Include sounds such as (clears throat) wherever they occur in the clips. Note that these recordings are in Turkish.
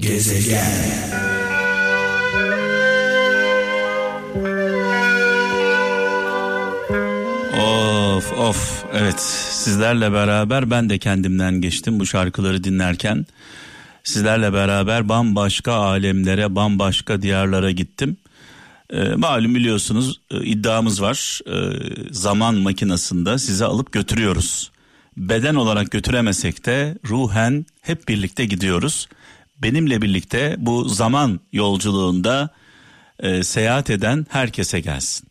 Gezegen Of of evet sizlerle beraber ben de kendimden geçtim bu şarkıları dinlerken. Sizlerle beraber bambaşka alemlere bambaşka diyarlara gittim. E, malum biliyorsunuz e, iddiamız var e, zaman makinasında sizi alıp götürüyoruz. Beden olarak götüremesek de ruhen hep birlikte gidiyoruz. Benimle birlikte bu zaman yolculuğunda e, seyahat eden herkese gelsin.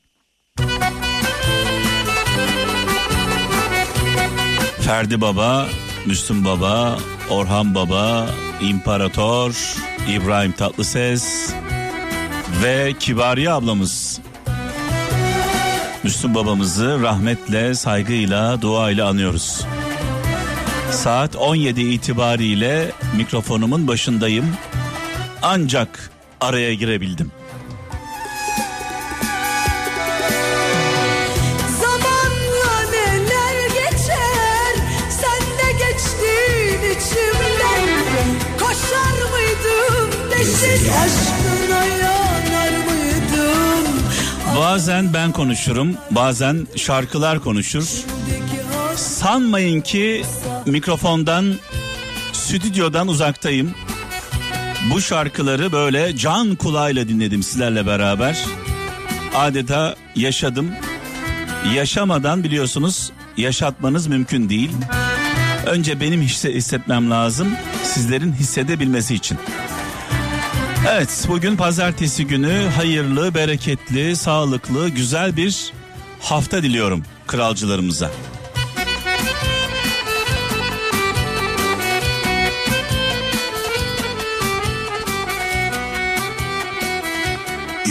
Ferdi Baba, Müslüm Baba, Orhan Baba, İmparator, İbrahim Tatlıses ve Kibariye ablamız. Müslüm babamızı rahmetle, saygıyla, duayla anıyoruz. Saat 17 itibariyle mikrofonumun başındayım. Ancak araya girebildim. Bazen ben konuşurum, bazen şarkılar konuşur. Sanmayın ki mikrofondan, stüdyodan uzaktayım. Bu şarkıları böyle can kulağıyla dinledim sizlerle beraber. Adeta yaşadım. Yaşamadan biliyorsunuz yaşatmanız mümkün değil. Önce benim hissetmem lazım sizlerin hissedebilmesi için. Evet bugün pazartesi günü hayırlı, bereketli, sağlıklı, güzel bir hafta diliyorum kralcılarımıza.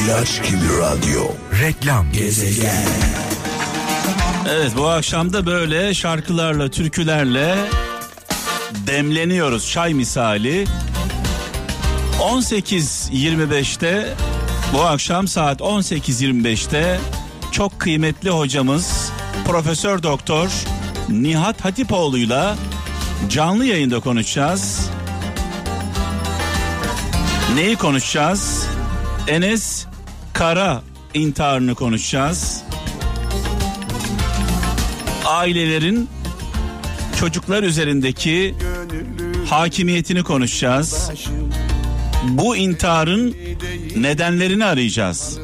İlaç gibi radyo. Reklam. Gezegen. Evet bu akşam da böyle şarkılarla, türkülerle demleniyoruz çay misali. 18.25'te bu akşam saat 18.25'te çok kıymetli hocamız Profesör Doktor Nihat Hatipoğlu'yla canlı yayında konuşacağız. Neyi konuşacağız? Enes Kara intiharını konuşacağız. Ailelerin çocuklar üzerindeki hakimiyetini konuşacağız bu intiharın nedenlerini arayacağız.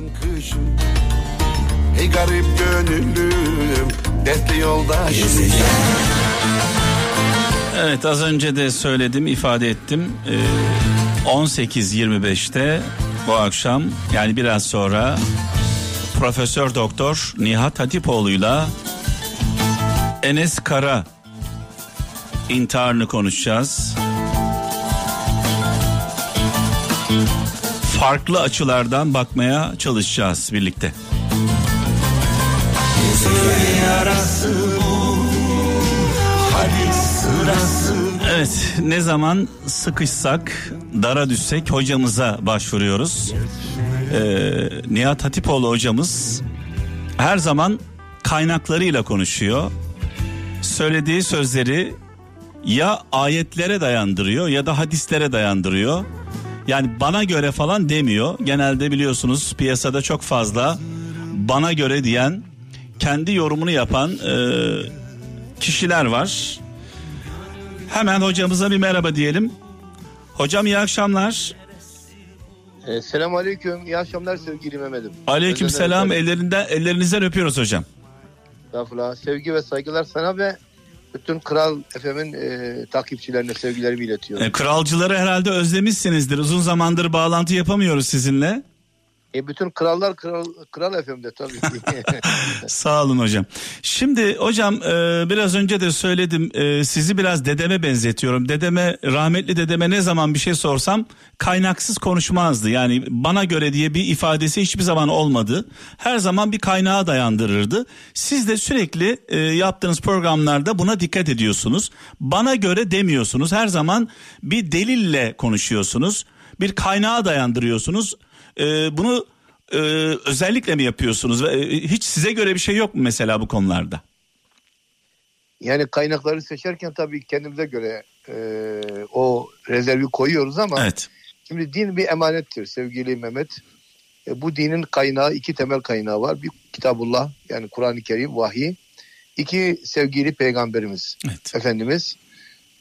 Ey garip gönüllüm, dertli yoldaşım. Evet az önce de söyledim, ifade ettim. Ee, 18.25'te bu akşam yani biraz sonra Profesör Doktor Nihat Hatipoğlu'yla Enes Kara intiharını konuşacağız. farklı açılardan bakmaya çalışacağız birlikte. Evet ne zaman sıkışsak dara düşsek hocamıza başvuruyoruz. Ee, Nihat Hatipoğlu hocamız her zaman kaynaklarıyla konuşuyor. Söylediği sözleri ya ayetlere dayandırıyor ya da hadislere dayandırıyor. Yani bana göre falan demiyor. Genelde biliyorsunuz piyasada çok fazla bana göre diyen kendi yorumunu yapan e, kişiler var. Hemen hocamıza bir merhaba diyelim. Hocam iyi akşamlar. E, Selamun aleyküm. İyi akşamlar sevgili Mehmet'im. Aleyküm selam. Ellerinden, ellerinizden öpüyoruz hocam. Estağfurullah. Sevgi ve saygılar sana ve bütün Kral FM'in e, takipçilerine sevgilerimi iletiyorum. E, kralcıları herhalde özlemişsinizdir. Uzun zamandır bağlantı yapamıyoruz sizinle. E bütün krallar kral, kral FM'de tabii ki. (laughs) Sağ olun hocam. Şimdi hocam e, biraz önce de söyledim e, sizi biraz dedeme benzetiyorum. Dedeme rahmetli dedeme ne zaman bir şey sorsam kaynaksız konuşmazdı. Yani bana göre diye bir ifadesi hiçbir zaman olmadı. Her zaman bir kaynağa dayandırırdı. Siz de sürekli e, yaptığınız programlarda buna dikkat ediyorsunuz. Bana göre demiyorsunuz. Her zaman bir delille konuşuyorsunuz. Bir kaynağa dayandırıyorsunuz e, bunu e, özellikle mi yapıyorsunuz? E, hiç size göre bir şey yok mu mesela bu konularda? Yani kaynakları seçerken tabii kendimize göre e, o rezervi koyuyoruz ama evet. Şimdi din bir emanettir sevgili Mehmet. E, bu dinin kaynağı iki temel kaynağı var. Bir kitabullah yani Kur'an-ı Kerim vahiy. İki sevgili peygamberimiz evet. Efendimiz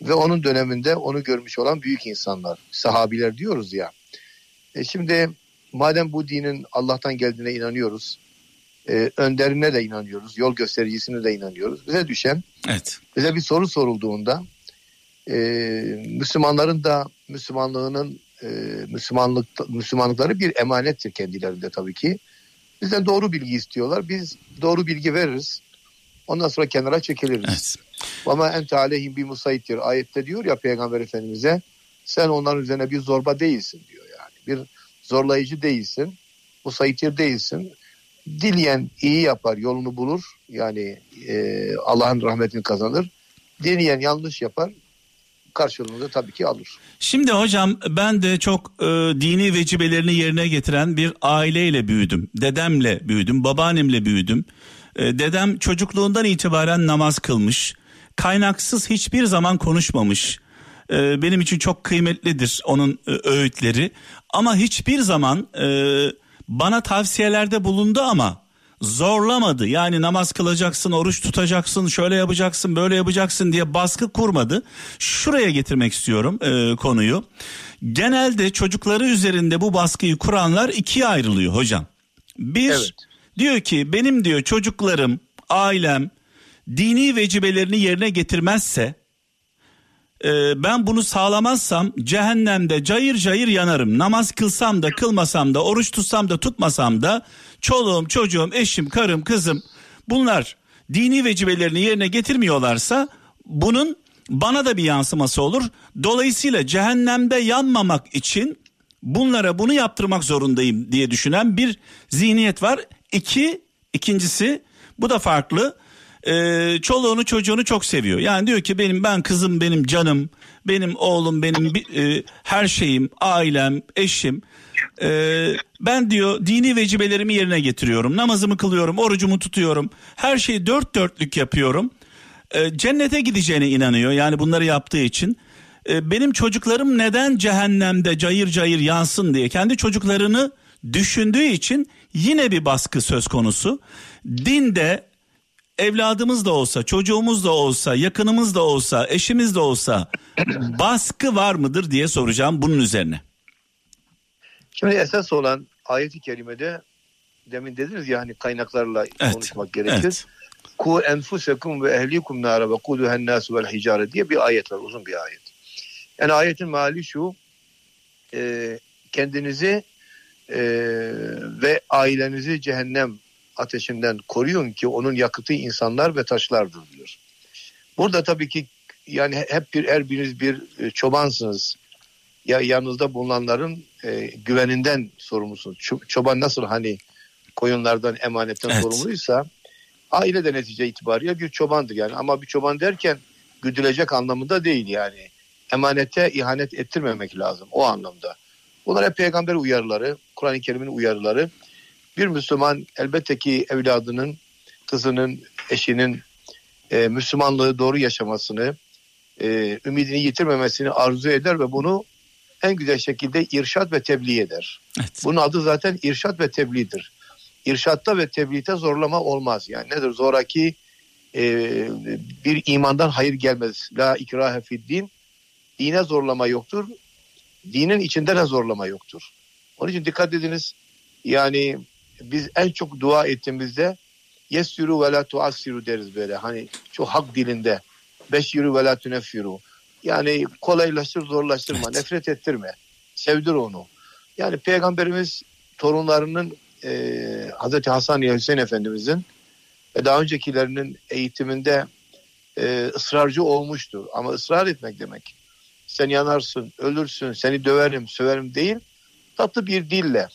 ve onun döneminde onu görmüş olan büyük insanlar sahabiler diyoruz ya. E şimdi madem bu dinin Allah'tan geldiğine inanıyoruz e, önderine de inanıyoruz yol göstericisine de inanıyoruz. Bize düşen evet. bize bir soru sorulduğunda e, Müslümanların da Müslümanlığının e, Müslümanlık Müslümanlıkları bir emanettir kendilerinde tabii ki. Bizden doğru bilgi istiyorlar. Biz doğru bilgi veririz. Ondan sonra kenara çekiliriz. Evet. Ama ente aleyhim bir musayittir. Ayette diyor ya Peygamber Efendimiz'e sen onların üzerine bir zorba değilsin diyor yani. Bir zorlayıcı değilsin. Musayittir değilsin. Dileyen iyi yapar, yolunu bulur. Yani e, Allah'ın rahmetini kazanır. Dileyen yanlış yapar, karşılığını tabii ki alır. Şimdi hocam ben de çok e, dini vecibelerini yerine getiren bir aileyle büyüdüm. Dedemle büyüdüm, babaannemle büyüdüm. E, dedem çocukluğundan itibaren namaz kılmış. Kaynaksız hiçbir zaman konuşmamış. E, benim için çok kıymetlidir onun e, öğütleri. Ama hiçbir zaman e, bana tavsiyelerde bulundu ama zorlamadı. Yani namaz kılacaksın, oruç tutacaksın, şöyle yapacaksın, böyle yapacaksın diye baskı kurmadı. Şuraya getirmek istiyorum e, konuyu. Genelde çocukları üzerinde bu baskıyı kuranlar ikiye ayrılıyor hocam. Bir evet. diyor ki benim diyor çocuklarım, ailem dini vecibelerini yerine getirmezse e, ben bunu sağlamazsam cehennemde cayır cayır yanarım. Namaz kılsam da kılmasam da oruç tutsam da tutmasam da çoluğum çocuğum eşim karım kızım bunlar dini vecibelerini yerine getirmiyorlarsa bunun bana da bir yansıması olur. Dolayısıyla cehennemde yanmamak için bunlara bunu yaptırmak zorundayım diye düşünen bir zihniyet var. İki, ikincisi bu da farklı e, çoluğunu çocuğunu çok seviyor. Yani diyor ki benim ben kızım benim canım, benim oğlum benim e, her şeyim, ailem, eşim. E, ben diyor dini vecibelerimi yerine getiriyorum. Namazımı kılıyorum, orucumu tutuyorum. Her şeyi dört dörtlük yapıyorum. E, cennete gideceğine inanıyor. Yani bunları yaptığı için. E, benim çocuklarım neden cehennemde cayır cayır yansın diye kendi çocuklarını düşündüğü için yine bir baskı söz konusu. Dinde evladımız da olsa, çocuğumuz da olsa, yakınımız da olsa, eşimiz de olsa (clears throat) baskı var mıdır diye soracağım bunun üzerine. Şimdi esas olan ayeti kerimede demin dediniz ya hani kaynaklarla evet, konuşmak gerekir. Evet. Ku enfusekum ve ehlikum nara ve kuduhen nasu vel hicare diye bir ayet var uzun bir ayet. Yani ayetin mali şu e, kendinizi e, ve ailenizi cehennem ateşinden koruyun ki onun yakıtı insanlar ve taşlardır diyor. Burada tabii ki yani hep bir her biriniz bir e, çobansınız. Ya yanınızda bulunanların e, güveninden sorumlusunuz. Çoban nasıl hani koyunlardan emanetten evet. sorumluysa aile de netice itibariyle bir çobandır yani. Ama bir çoban derken güdülecek anlamında değil yani. Emanete ihanet ettirmemek lazım o anlamda. Bunlar hep peygamber uyarıları, Kur'an-ı Kerim'in uyarıları. Bir Müslüman elbette ki evladının, kızının, eşinin e, Müslümanlığı doğru yaşamasını, e, ümidini yitirmemesini arzu eder ve bunu en güzel şekilde irşat ve tebliğ eder. Evet. Bunun adı zaten irşat ve tebliğdir. İrşatta ve tebliğte zorlama olmaz. Yani nedir? Zoraki e, bir imandan hayır gelmez. La ikrahe fid din. Dine zorlama yoktur. Dinin içinde de zorlama yoktur. Onun için dikkat ediniz. Yani biz en çok dua ettiğimizde yesiru ve la tuassiru deriz böyle. Hani çok hak dilinde. Beşiru ve la tuneffiru. Yani kolaylaştır zorlaştırma. Evet. Nefret ettirme. Sevdir onu. Yani Peygamberimiz torunlarının e, Hazreti Hasan ya Hüseyin Efendimizin ve daha öncekilerinin eğitiminde e, ısrarcı olmuştur. Ama ısrar etmek demek. Sen yanarsın, ölürsün, seni döverim, söverim değil. Tatlı bir dille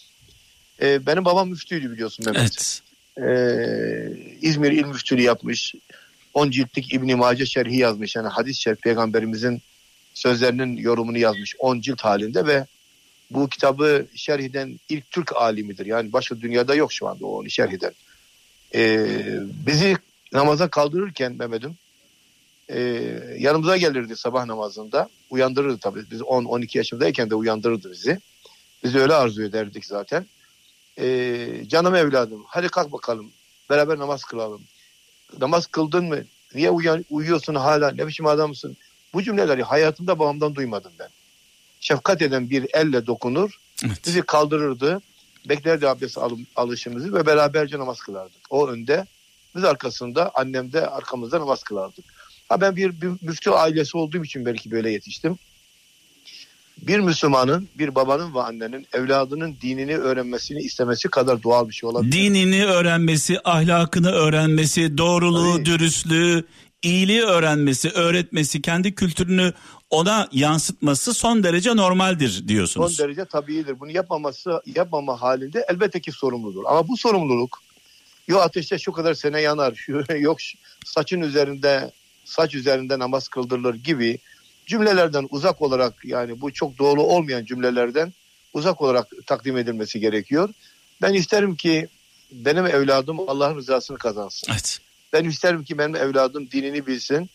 e, benim babam müftüydü biliyorsun Mehmet. Evet. E, İzmir İl Müftülüğü yapmış. 10 ciltlik İbn-i Mace şerhi yazmış. Yani hadis şerh peygamberimizin sözlerinin yorumunu yazmış 10 cilt halinde ve bu kitabı şerh eden ilk Türk alimidir. Yani başka dünyada yok şu anda onu şerh eden. Ee, bizi namaza kaldırırken Mehmet'im e, yanımıza gelirdi sabah namazında. Uyandırırdı tabii. Biz 10-12 yaşındayken de uyandırırdı bizi. Biz öyle arzu ederdik zaten. E, canım evladım hadi kalk bakalım. Beraber namaz kılalım. Namaz kıldın mı? Niye uyan, uyuyorsun hala? Ne biçim adamsın? Bu cümleleri hayatımda babamdan duymadım ben. Şefkat eden bir elle dokunur. Evet. Bizi kaldırırdı. Beklerdi abdest al, alışımızı ve beraberce namaz kılardık. O önde, biz arkasında, annem de arkamızda namaz kılardık. Ha ben bir, bir müftü ailesi olduğum için belki böyle yetiştim. Bir Müslümanın, bir babanın ve annenin evladının dinini öğrenmesini istemesi kadar doğal bir şey olabilir. Dinini öğrenmesi, ahlakını öğrenmesi, doğruluğu, Tabii. dürüstlüğü, iyiliği öğrenmesi, öğretmesi, kendi kültürünü ona yansıtması son derece normaldir diyorsunuz. Son derece tabiidir. Bunu yapmaması, yapmama halinde elbette ki sorumludur. Ama bu sorumluluk yok ateşte şu kadar sene yanar, (laughs) yok saçın üzerinde saç üzerinde namaz kıldırılır gibi cümlelerden uzak olarak yani bu çok doğru olmayan cümlelerden uzak olarak takdim edilmesi gerekiyor. Ben isterim ki benim evladım Allah'ın rızasını kazansın. Evet. Ben isterim ki benim evladım dinini bilsin.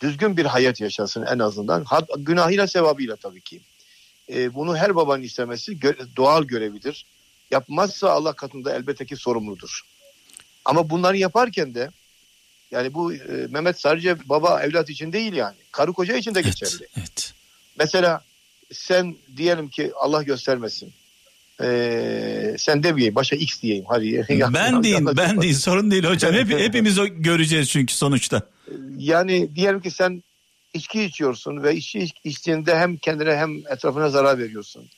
Düzgün bir hayat yaşasın en azından. Günahıyla sevabıyla tabii ki. Ee, bunu her babanın istemesi gö- doğal görevidir. Yapmazsa Allah katında elbette ki sorumludur. Ama bunları yaparken de yani bu e, Mehmet sadece baba evlat için değil yani. Karı koca için de geçerli. Evet. Mesela sen diyelim ki Allah göstermesin. Ee, sen demeyeyim başa X diyeyim hadi. (laughs) ben değil ben değil sorun değil hocam. Hep, (laughs) hepimiz o göreceğiz çünkü sonuçta. Yani diyelim ki sen içki içiyorsun ve içki içtiğinde hem kendine hem etrafına zarar veriyorsun.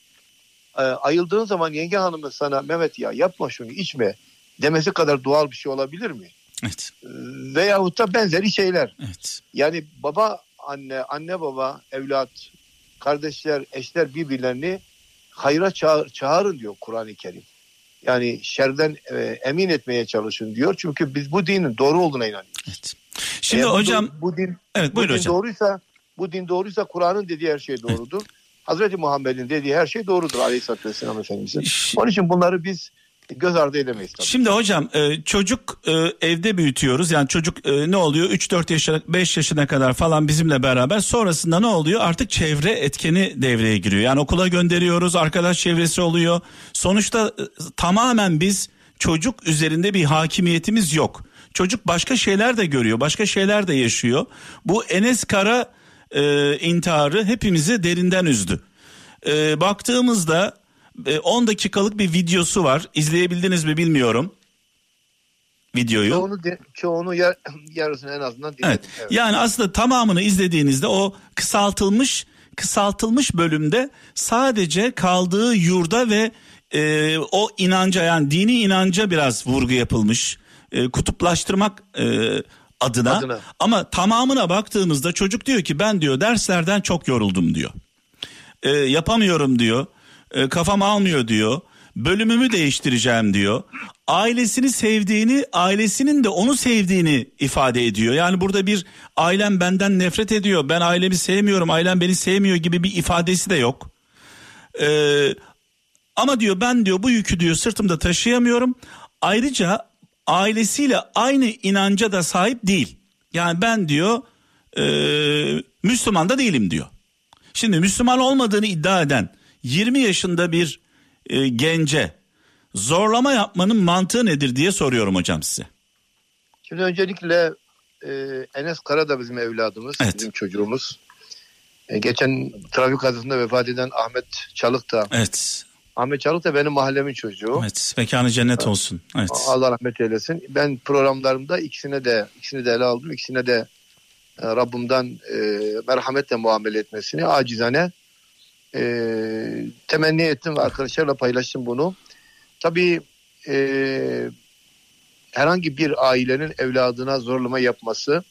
Ee, ayıldığın zaman yenge hanımı sana Mehmet ya yapma şunu içme demesi kadar doğal bir şey olabilir mi? Evet. Veyahut da benzeri şeyler. Evet. Yani baba anne, anne baba, evlat, kardeşler, eşler birbirlerini hayra çağır, çağırın diyor Kur'an-ı Kerim. Yani şerden e, emin etmeye çalışın diyor. Çünkü biz bu dinin doğru olduğuna inanıyoruz. Evet. Şimdi Eğer hocam bu, bu din Evet bu din hocam. doğruysa bu din doğruysa Kur'an'ın dediği her şey doğrudur. Evet. Hazreti Muhammed'in dediği her şey doğrudur Aleyhisselatü Vesselam Efendimiz'in. Onun için bunları biz göz ardı edemeyiz tabii. Şimdi hocam e, çocuk e, evde büyütüyoruz. Yani çocuk e, ne oluyor 3-4 yaşına 5 yaşına kadar falan bizimle beraber. Sonrasında ne oluyor? Artık çevre etkeni devreye giriyor. Yani okula gönderiyoruz. Arkadaş çevresi oluyor. Sonuçta tamamen biz çocuk üzerinde bir hakimiyetimiz yok. Çocuk başka şeyler de görüyor. Başka şeyler de yaşıyor. Bu Enes Kara e, intiharı hepimizi derinden üzdü. E, baktığımızda 10 e, dakikalık bir videosu var. İzleyebildiniz mi bilmiyorum videoyu. Çoğunu, çoğunu yar, (clears throat) yarısını en azından dinledim. Evet. evet. Yani aslında tamamını izlediğinizde o kısaltılmış kısaltılmış bölümde sadece kaldığı yurda ve e, o inanca yani dini inanca biraz vurgu yapılmış. E, kutuplaştırmak e, adına. adına. Ama tamamına baktığımızda çocuk diyor ki ben diyor derslerden çok yoruldum diyor. E, yapamıyorum diyor e, kafam almıyor diyor. Bölümümü değiştireceğim diyor. Ailesini sevdiğini, ailesinin de onu sevdiğini ifade ediyor. Yani burada bir ailem benden nefret ediyor. Ben ailemi sevmiyorum, ailem beni sevmiyor gibi bir ifadesi de yok. Ee, ama diyor ben diyor bu yükü diyor sırtımda taşıyamıyorum. Ayrıca ailesiyle aynı inanca da sahip değil. Yani ben diyor e, Müslüman da değilim diyor. Şimdi Müslüman olmadığını iddia eden 20 yaşında bir e, gence zorlama yapmanın mantığı nedir diye soruyorum hocam size. Şimdi öncelikle e, Enes Kara da bizim evladımız, evet. bizim çocuğumuz. E, geçen trafik kazasında vefat eden Ahmet Çalık da. Evet. Ahmet Çalık da benim mahallemin çocuğu. Evet, mekanı cennet olsun. Evet. Allah rahmet eylesin. Ben programlarımda ikisine de ikisini de ele aldım. İkisine de e, Rabbimden e, merhametle muamele etmesini acizane e, temenni ettim ve arkadaşlarla paylaştım bunu. Tabii e, herhangi bir ailenin evladına zorlama yapması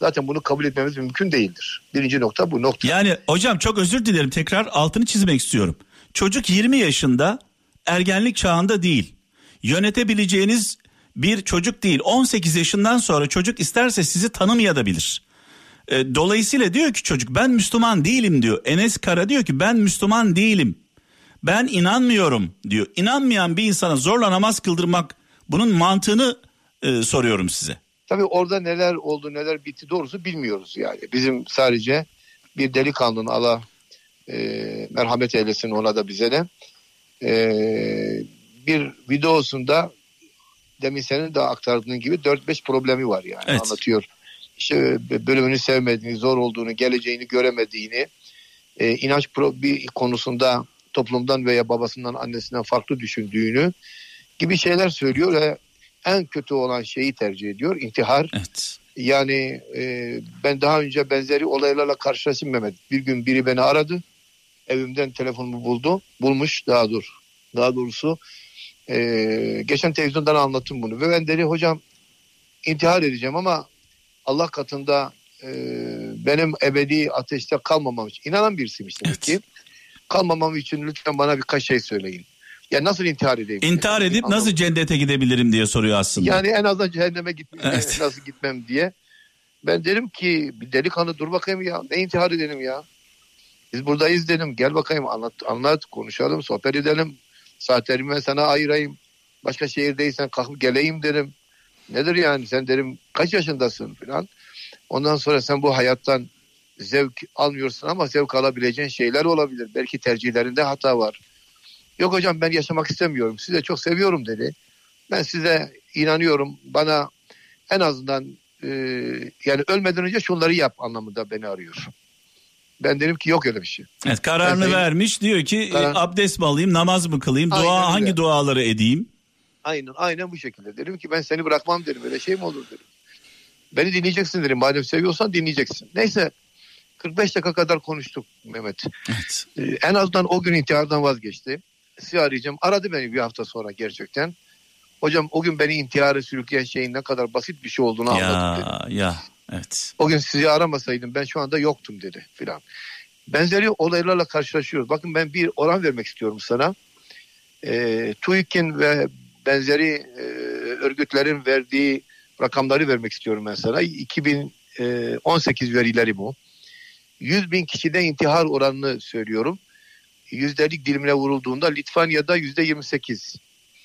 zaten bunu kabul etmemiz mümkün değildir. Birinci nokta bu nokta. Yani hocam çok özür dilerim tekrar altını çizmek istiyorum. Çocuk 20 yaşında ergenlik çağında değil. Yönetebileceğiniz bir çocuk değil. 18 yaşından sonra çocuk isterse sizi tanımayabilir. E, dolayısıyla diyor ki çocuk ben Müslüman değilim diyor. Enes Kara diyor ki ben Müslüman değilim. Ben inanmıyorum diyor. İnanmayan bir insana zorla namaz kıldırmak bunun mantığını e, soruyorum size. Tabii orada neler oldu neler bitti doğrusu bilmiyoruz yani. Bizim sadece bir delikanlının Allah e, merhamet eylesin ona da bize de e, bir videosunda demin senin de aktardığın gibi 4-5 problemi var yani evet. anlatıyor. İşte bölümünü sevmediğini, zor olduğunu, geleceğini göremediğini, e, inanç pro, bir konusunda toplumdan veya babasından annesinden farklı düşündüğünü gibi şeyler söylüyor ve en kötü olan şeyi tercih ediyor intihar. Evet. Yani e, ben daha önce benzeri olaylarla karşılaştım Mehmet. Bir gün biri beni aradı. Evimden telefonumu buldu. Bulmuş daha dur. Daha doğrusu e, geçen televizyondan anlattım bunu. Ve ben dedi hocam intihar edeceğim ama Allah katında e, benim ebedi ateşte kalmamam için. inanan birisiymiş demek evet. ki. Kalmamam için lütfen bana birkaç şey söyleyin. Ya nasıl intihar edeyim? İntihar edip nasıl cennete gidebilirim diye soruyor aslında. Yani en azından cehenneme gitmem, (laughs) evet. nasıl gitmem diye. Ben derim ki bir delikanlı dur bakayım ya ne intihar edelim ya. Biz buradayız dedim gel bakayım anlat, anlat konuşalım sohbet edelim. Saatlerimi ben sana ayırayım. Başka şehirdeysen kalkıp geleyim derim. Nedir yani sen derim kaç yaşındasın falan. Ondan sonra sen bu hayattan zevk almıyorsun ama zevk alabileceğin şeyler olabilir. Belki tercihlerinde hata var. Yok hocam ben yaşamak istemiyorum. Size çok seviyorum dedi. Ben size inanıyorum. Bana en azından e, yani ölmeden önce şunları yap anlamında beni arıyor. Ben dedim ki yok öyle bir şey. Evet kararını ben vermiş diyor ki karar... abdest mi alayım namaz mı kılayım aynen dua öyle. hangi duaları edeyim? Aynen aynen bu şekilde. Dedim ki ben seni bırakmam dedim öyle şey mi olur dedim. Beni dinleyeceksin dedim madem seviyorsan dinleyeceksin. Neyse 45 dakika kadar konuştuk Mehmet. Evet. Ee, en azından o gün intihardan vazgeçti. Sizi arayacağım. Aradı beni bir hafta sonra gerçekten. Hocam o gün beni intihara sürükleyen şeyin ne kadar basit bir şey olduğunu ya, anladım dedi. Ya evet. O gün sizi aramasaydım ben şu anda yoktum dedi filan. Benzeri olaylarla karşılaşıyoruz. Bakın ben bir oran vermek istiyorum sana. E, TÜİK'in ve benzeri e, örgütlerin verdiği rakamları vermek istiyorum ben sana. 2018 verileri bu. 100 bin kişide intihar oranını söylüyorum. Yüzdelik dilimine vurulduğunda Litvanya'da yüzde 28.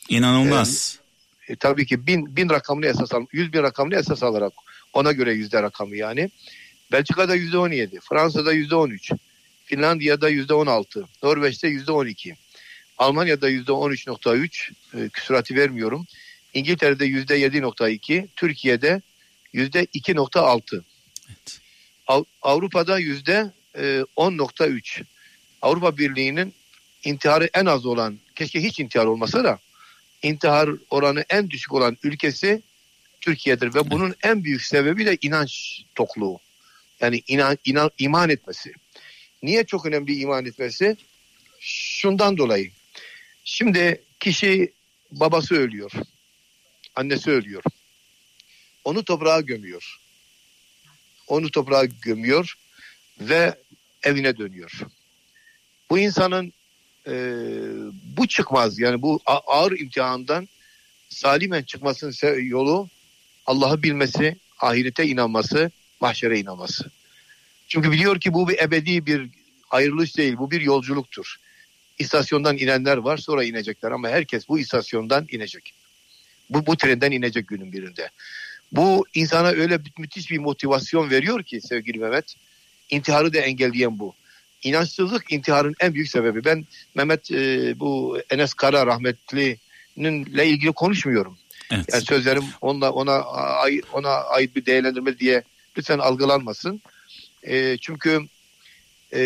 İnanılmaz. Ee, e, tabii ki bin, bin rakamını esas al, 100 bin rakamını esas alarak ona göre yüzde rakamı yani. Belçika'da yüzde 17, Fransa'da yüzde 13, Finlandiya'da yüzde 16, Norveç'te yüzde 12, Almanya'da yüzde 13.3, e, küsuratı vermiyorum. İngiltere'de yüzde 7.2, Türkiye'de yüzde 2.6. Evet. Avrupa'da yüzde 10.3. E, Avrupa Birliği'nin intiharı en az olan, keşke hiç intihar olmasa da intihar oranı en düşük olan ülkesi Türkiye'dir ve bunun en büyük sebebi de inanç tokluğu. Yani inan, inan, iman etmesi. Niye çok önemli iman etmesi? Şundan dolayı. Şimdi kişi babası ölüyor. Annesi ölüyor. Onu toprağa gömüyor. Onu toprağa gömüyor ve evine dönüyor. Bu insanın e, bu çıkmaz yani bu ağır imtihandan salimen çıkmasının yolu Allah'ı bilmesi, ahirete inanması, mahşere inanması. Çünkü biliyor ki bu bir ebedi bir ayrılış değil, bu bir yolculuktur. İstasyondan inenler var sonra inecekler ama herkes bu istasyondan inecek. Bu, bu trenden inecek günün birinde. Bu insana öyle müthiş bir motivasyon veriyor ki sevgili Mehmet. İntiharı da engelleyen bu. İnançsızlık intiharın en büyük sebebi. Ben Mehmet e, bu Enes Kara rahmetli'nin ile ilgili konuşmuyorum. Evet. Yani sözlerim onunla ona ona ait bir değerlendirme diye lütfen algılanmasın. E, çünkü e,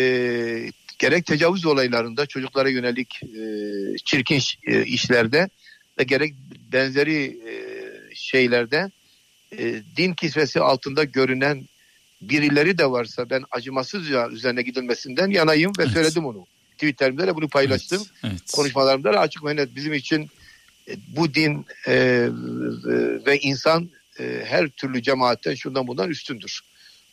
gerek tecavüz olaylarında çocuklara yönelik e, çirkin e, işlerde ve gerek benzeri e, şeylerde e, din kisvesi altında görünen birileri de varsa ben acımasızca üzerine gidilmesinden yanayım ve evet. söyledim onu. Twitter'imde de bunu paylaştım. Evet, evet. Konuşmalarımda da açık ve net bizim için e, bu din e, ve insan e, her türlü cemaatten şundan bundan üstündür.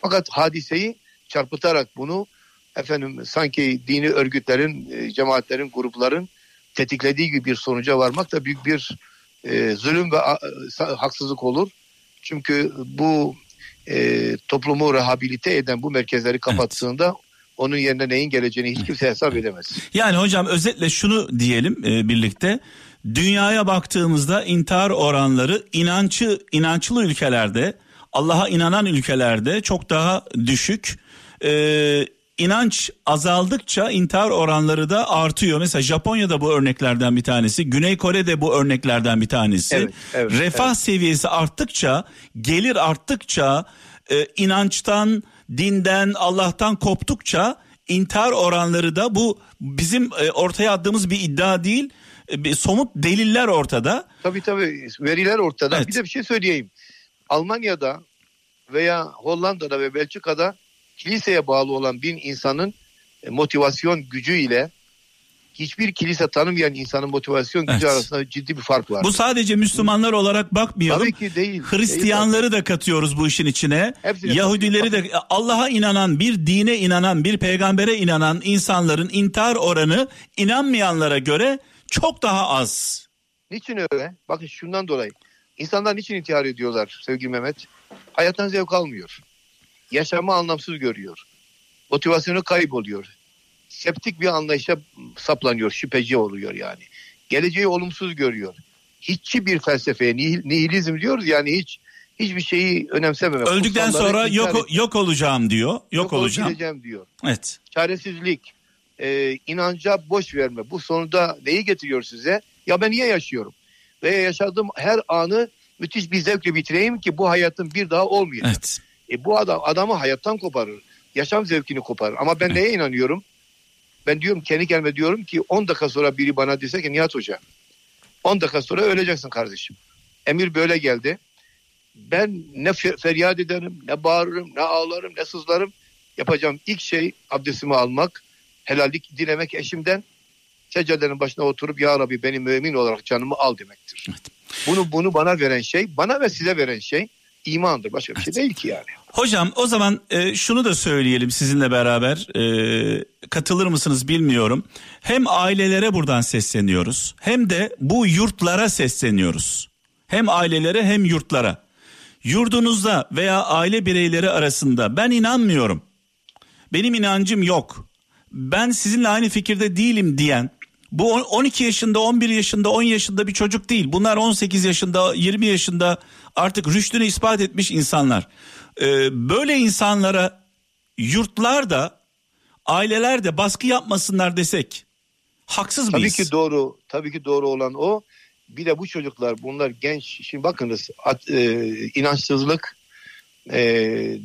Fakat hadiseyi çarpıtarak bunu efendim sanki dini örgütlerin, e, cemaatlerin, grupların tetiklediği gibi bir sonuca varmak da büyük bir e, zulüm ve a, e, haksızlık olur. Çünkü bu e, toplumu rehabilite eden bu merkezleri kapattığında evet. onun yerine neyin geleceğini hiç kimse hesap edemez. Yani hocam özetle şunu diyelim e, birlikte dünyaya baktığımızda intihar oranları inançı inançlı ülkelerde Allah'a inanan ülkelerde çok daha düşük. Ee, inanç azaldıkça intihar oranları da artıyor. Mesela Japonya'da bu örneklerden bir tanesi, Güney Kore'de bu örneklerden bir tanesi. Evet, evet, Refah evet. seviyesi arttıkça, gelir arttıkça, e, inançtan, dinden, Allah'tan koptukça intihar oranları da bu bizim e, ortaya attığımız bir iddia değil. E, somut deliller ortada. Tabii tabii veriler ortada. Evet. Bir de bir şey söyleyeyim. Almanya'da veya Hollanda'da ve Belçika'da kiliseye bağlı olan bin insanın e, motivasyon gücüyle hiçbir kilise tanımayan insanın motivasyon gücü evet. arasında ciddi bir fark var. Bu sadece Müslümanlar olarak bakmayalım. Tabii ki değil. Hristiyanları değil. da katıyoruz bu işin içine. Hepsini Yahudileri de Allah'a inanan, bir dine inanan, bir peygambere inanan insanların intihar oranı inanmayanlara göre çok daha az. Niçin öyle? Bakın şundan dolayı. İnsanlar niçin intihar ediyorlar sevgili Mehmet? Hayattan zevk almıyor. Yaşamı anlamsız görüyor. Motivasyonu kayboluyor. Septik bir anlayışa saplanıyor, şüpheci oluyor yani. Geleceği olumsuz görüyor. Hiççi bir felsefeye, nihilizm diyoruz yani hiç hiçbir şeyi önemsememek. Öldükten sonra yok yok olacağım diyor. Yok, yok olacağım diyor. Evet. Çaresizlik, e, inanca boş verme. Bu sonunda neyi getiriyor size? Ya ben niye yaşıyorum? Ve yaşadığım her anı müthiş bir zevkle bitireyim ki bu hayatın bir daha olmayacak. Evet. E, bu adam adamı hayattan koparır. Yaşam zevkini koparır. Ama ben neye inanıyorum? Ben diyorum kendi kendime diyorum ki 10 dakika sonra biri bana dese ki Nihat Hoca 10 dakika sonra öleceksin kardeşim. Emir böyle geldi. Ben ne feryat ederim, ne bağırırım, ne ağlarım, ne sızlarım. Yapacağım ilk şey abdestimi almak, helallik dilemek eşimden. Seccadenin başına oturup ya Rabbi beni mümin olarak canımı al demektir. Evet. Bunu bunu bana veren şey, bana ve size veren şey imandır. Başka bir şey değil ki yani. Hocam o zaman e, şunu da söyleyelim sizinle beraber. E, katılır mısınız bilmiyorum. Hem ailelere buradan sesleniyoruz. Hem de bu yurtlara sesleniyoruz. Hem ailelere hem yurtlara. Yurdunuzda veya aile bireyleri arasında ben inanmıyorum. Benim inancım yok. Ben sizinle aynı fikirde değilim diyen bu 12 yaşında, 11 yaşında, 10 yaşında bir çocuk değil. Bunlar 18 yaşında, 20 yaşında artık rüştünü ispat etmiş insanlar. Ee, böyle insanlara yurtlar da aileler de baskı yapmasınlar desek haksız mıyız? Tabii ki doğru. Tabii ki doğru olan o. Bir de bu çocuklar bunlar genç. Şimdi bakınız at, e, inançsızlık, e,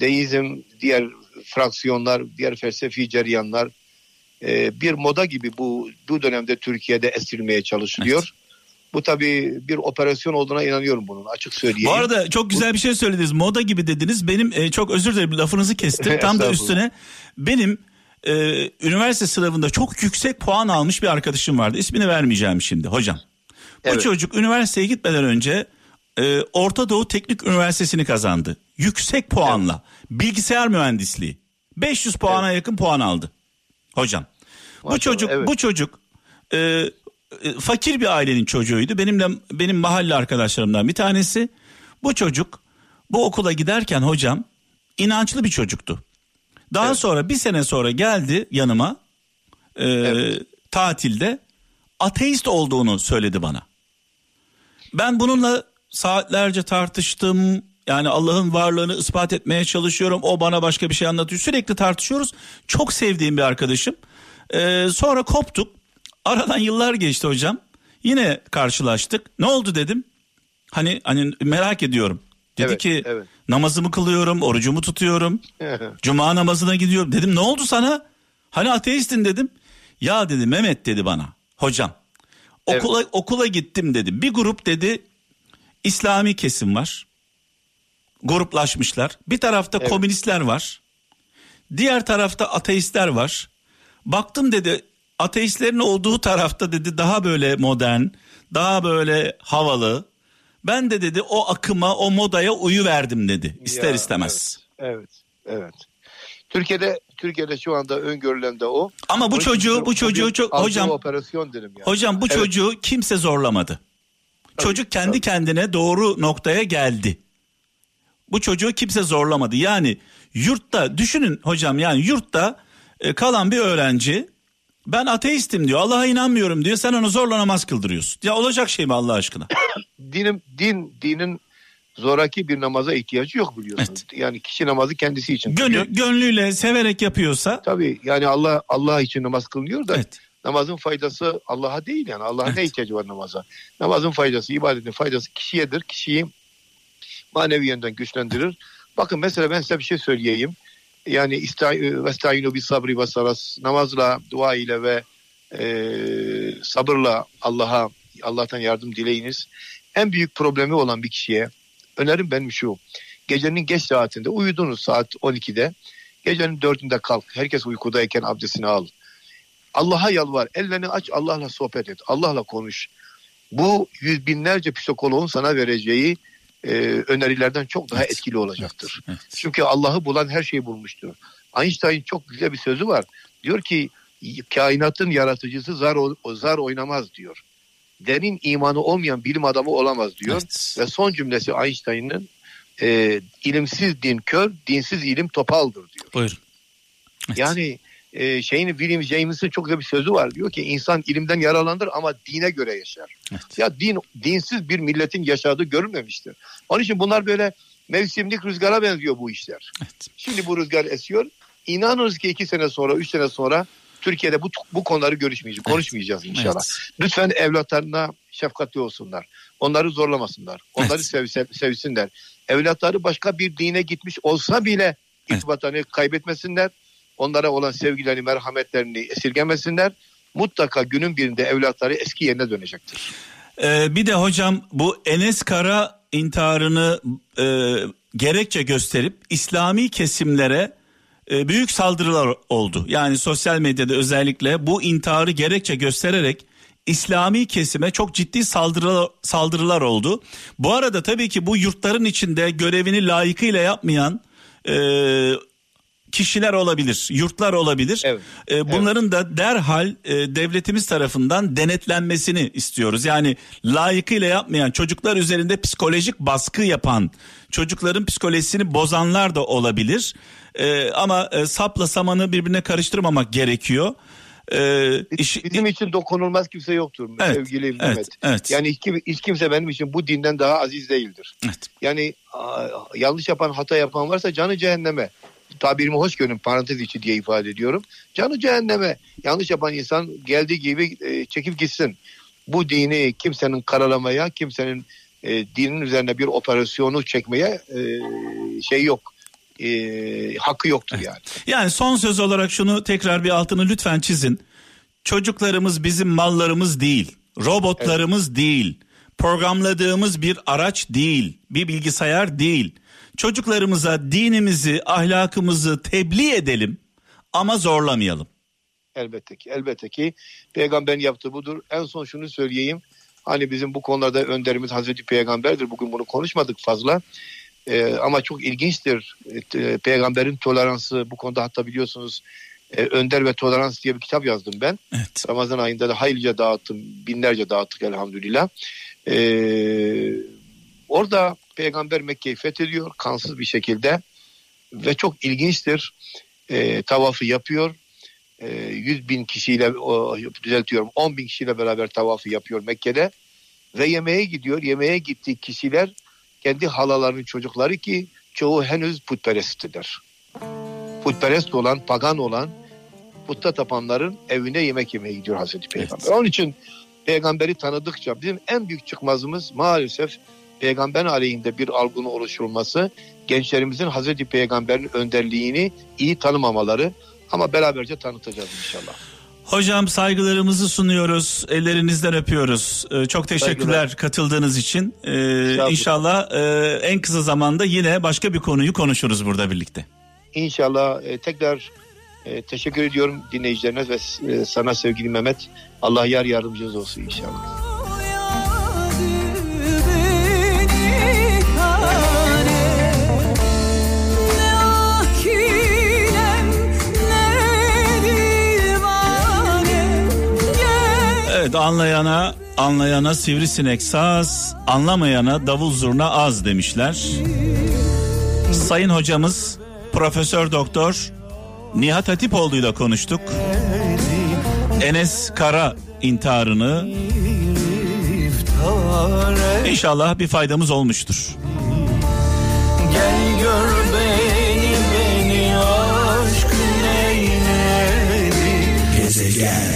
deizm, diğer fraksiyonlar, diğer felsefi ceryanlar e, bir moda gibi bu bu dönemde Türkiye'de esirmeye çalışılıyor. Evet. Bu tabii bir operasyon olduğuna inanıyorum bunun açık söyleyeyim. Bu arada çok güzel bir şey söylediniz. Moda gibi dediniz. Benim e, çok özür dilerim lafınızı kestim. (laughs) Tam da üstüne benim e, üniversite sınavında çok yüksek puan almış bir arkadaşım vardı. İsmini vermeyeceğim şimdi hocam. Bu evet. çocuk üniversiteye gitmeden önce e, Orta Doğu Teknik Üniversitesi'ni kazandı. Yüksek puanla. Evet. Bilgisayar mühendisliği. 500 puana evet. yakın puan aldı. Hocam. Maşallah, bu çocuk evet. bu çocuk e, e, fakir bir ailenin çocuğuydu. Benimle benim mahalle arkadaşlarımdan bir tanesi. Bu çocuk bu okula giderken hocam inançlı bir çocuktu. Daha evet. sonra bir sene sonra geldi yanıma e, evet. tatilde ateist olduğunu söyledi bana. Ben bununla saatlerce tartıştım. Yani Allah'ın varlığını ispat etmeye çalışıyorum. O bana başka bir şey anlatıyor. Sürekli tartışıyoruz. Çok sevdiğim bir arkadaşım. Ee, sonra koptuk. Aradan yıllar geçti hocam. Yine karşılaştık. Ne oldu dedim. Hani hani merak ediyorum. Dedi evet, ki evet. namazımı kılıyorum, orucumu tutuyorum. (laughs) Cuma namazına gidiyorum. Dedim ne oldu sana? Hani ateistin dedim. Ya dedi Mehmet dedi bana. Hocam okula evet. okula gittim dedi. Bir grup dedi İslami kesim var. Gruplaşmışlar. Bir tarafta evet. komünistler var. Diğer tarafta ateistler var. Baktım dedi ateistlerin olduğu tarafta dedi daha böyle modern, daha böyle havalı. Ben de dedi o akıma, o modaya uyu verdim dedi. İster ya, istemez. Evet, evet. evet. Türkiye'de Türkiye'de şu anda öngörülen de o. Ama bu çocuğu bu çocuğu çok hocam operasyon derim yani. Hocam bu evet. çocuğu kimse zorlamadı. Tabii, Çocuk kendi tabii. kendine doğru noktaya geldi. Bu çocuğu kimse zorlamadı. Yani yurtta düşünün hocam yani yurtta e, kalan bir öğrenci Ben ateistim diyor. Allah'a inanmıyorum diyor. Sen onu zorla namaz kıldırıyorsun. Ya olacak şey mi Allah aşkına? (coughs) Dinim din dinin zoraki bir namaza ihtiyacı yok biliyorsunuz. Evet. Yani kişi namazı kendisi için Gönlü, Gönlüyle severek yapıyorsa. Tabii yani Allah Allah için namaz kılınıyor da evet. namazın faydası Allah'a değil yani. Allah'a evet. ne ihtiyacı var namaza? Namazın faydası, ibadetin faydası kişiyedir. Kişiyi manevi yönden güçlendirir. Bakın mesela ben size bir şey söyleyeyim. Yani vestayinu bir sabri ve saras namazla, dua ile ve e, sabırla Allah'a Allah'tan yardım dileyiniz. En büyük problemi olan bir kişiye önerim benim şu. Gecenin geç saatinde uyudunuz saat 12'de. Gecenin 4'ünde kalk. Herkes uykudayken abdestini al. Allah'a yalvar. Ellerini aç Allah'la sohbet et. Allah'la konuş. Bu yüz binlerce psikoloğun sana vereceği e, önerilerden çok daha evet. etkili olacaktır. Evet. Çünkü Allah'ı bulan her şeyi bulmuştur. Einstein çok güzel bir sözü var. Diyor ki kainatın yaratıcısı zar, zar oynamaz diyor. Derin imanı olmayan bilim adamı olamaz diyor. Evet. Ve son cümlesi Einstein'ın e, ilimsiz din kör, dinsiz ilim topaldır diyor. Buyurun. Evet. Yani e, şeyin William James'in çok güzel bir sözü var. Diyor ki insan ilimden yaralanır ama dine göre yaşar. Evet. Ya din dinsiz bir milletin yaşadığı görülmemiştir. Onun için bunlar böyle mevsimlik rüzgara benziyor bu işler. Evet. Şimdi bu rüzgar esiyor. İnanırız ki iki sene sonra, üç sene sonra Türkiye'de bu bu konuları görüşmeyeceğiz, evet. konuşmayacağız inşallah. Evet. Lütfen evlatlarına şefkatli olsunlar. Onları zorlamasınlar. Onları evet. sev, sev, sevsinler. Evlatları başka bir dine gitmiş olsa bile irtibatlarını evet. kaybetmesinler onlara olan sevgilerini, merhametlerini esirgemesinler. Mutlaka günün birinde evlatları eski yerine dönecektir. Ee, bir de hocam bu Enes Kara intiharını e, gerekçe gösterip İslami kesimlere e, büyük saldırılar oldu. Yani sosyal medyada özellikle bu intiharı gerekçe göstererek İslami kesime çok ciddi saldırılar, saldırılar oldu. Bu arada tabii ki bu yurtların içinde görevini layıkıyla yapmayan e, kişiler olabilir, yurtlar olabilir. Evet. E, bunların evet. da derhal e, devletimiz tarafından denetlenmesini istiyoruz. Yani layıkıyla yapmayan, çocuklar üzerinde psikolojik baskı yapan, çocukların psikolojisini bozanlar da olabilir. E, ama e, sapla samanı birbirine karıştırmamak gerekiyor. Ee, iş, Bizim için dokunulmaz kimse yoktur evet, sevgili evet, Mehmet. Evet. Yani hiç, hiç kimse benim için bu dinden daha aziz değildir. Evet. Yani a, yanlış yapan hata yapan varsa canı cehenneme tabirimi hoş görün parantez içi diye ifade ediyorum. Canı cehenneme yanlış yapan insan geldiği gibi e, çekip gitsin. Bu dini kimsenin karalamaya, kimsenin e, dinin üzerine bir operasyonu çekmeye e, şey yok. E, hakkı yoktur yani. Yani son söz olarak şunu tekrar bir altını lütfen çizin. Çocuklarımız bizim mallarımız değil. Robotlarımız evet. değil. Programladığımız bir araç değil. Bir bilgisayar değil Çocuklarımıza dinimizi, ahlakımızı tebliğ edelim ama zorlamayalım. Elbette ki, elbette ki peygamberin yaptığı budur. En son şunu söyleyeyim. Hani bizim bu konularda önderimiz Hazreti Peygamber'dir. Bugün bunu konuşmadık fazla. Ee, ama çok ilginçtir. Ee, peygamberin toleransı bu konuda hatta biliyorsunuz e, Önder ve Tolerans diye bir kitap yazdım ben. Evet. Ramazan ayında da haylice dağıttım. Binlerce dağıttık elhamdülillah. Ee, orada peygamber Mekke'yi fethediyor kansız bir şekilde ve çok ilginçtir e, tavafı yapıyor. E, 100 bin kişiyle o, düzeltiyorum 10 bin kişiyle beraber tavafı yapıyor Mekke'de ve yemeğe gidiyor. Yemeğe gittiği kişiler kendi halalarının çocukları ki çoğu henüz putperesttiler. Putperest olan, pagan olan putta tapanların evine yemek yemeye gidiyor Hazreti Peygamber. Evet. Onun için peygamberi tanıdıkça bizim en büyük çıkmazımız maalesef peygamber aleyhinde bir algının oluşturulması gençlerimizin Hazreti Peygamber'in önderliğini iyi tanımamaları ama beraberce tanıtacağız inşallah. Hocam saygılarımızı sunuyoruz. Ellerinizden öpüyoruz. Ee, çok teşekkürler Saygılar. katıldığınız için. Ee, inşallah e, en kısa zamanda yine başka bir konuyu konuşuruz burada birlikte. İnşallah e, tekrar e, teşekkür ediyorum dinleyicilerine ve e, sana sevgili Mehmet. Allah yar yardımcınız olsun inşallah. Evet anlayana anlayana sivrisinek saz, anlamayana davul zurna az demişler. Sayın hocamız Profesör Doktor Nihat Hatipoğlu ile konuştuk. Enes Kara intiharını İnşallah bir faydamız olmuştur. Gel gör beni beni aşk neyledi. Gezegen.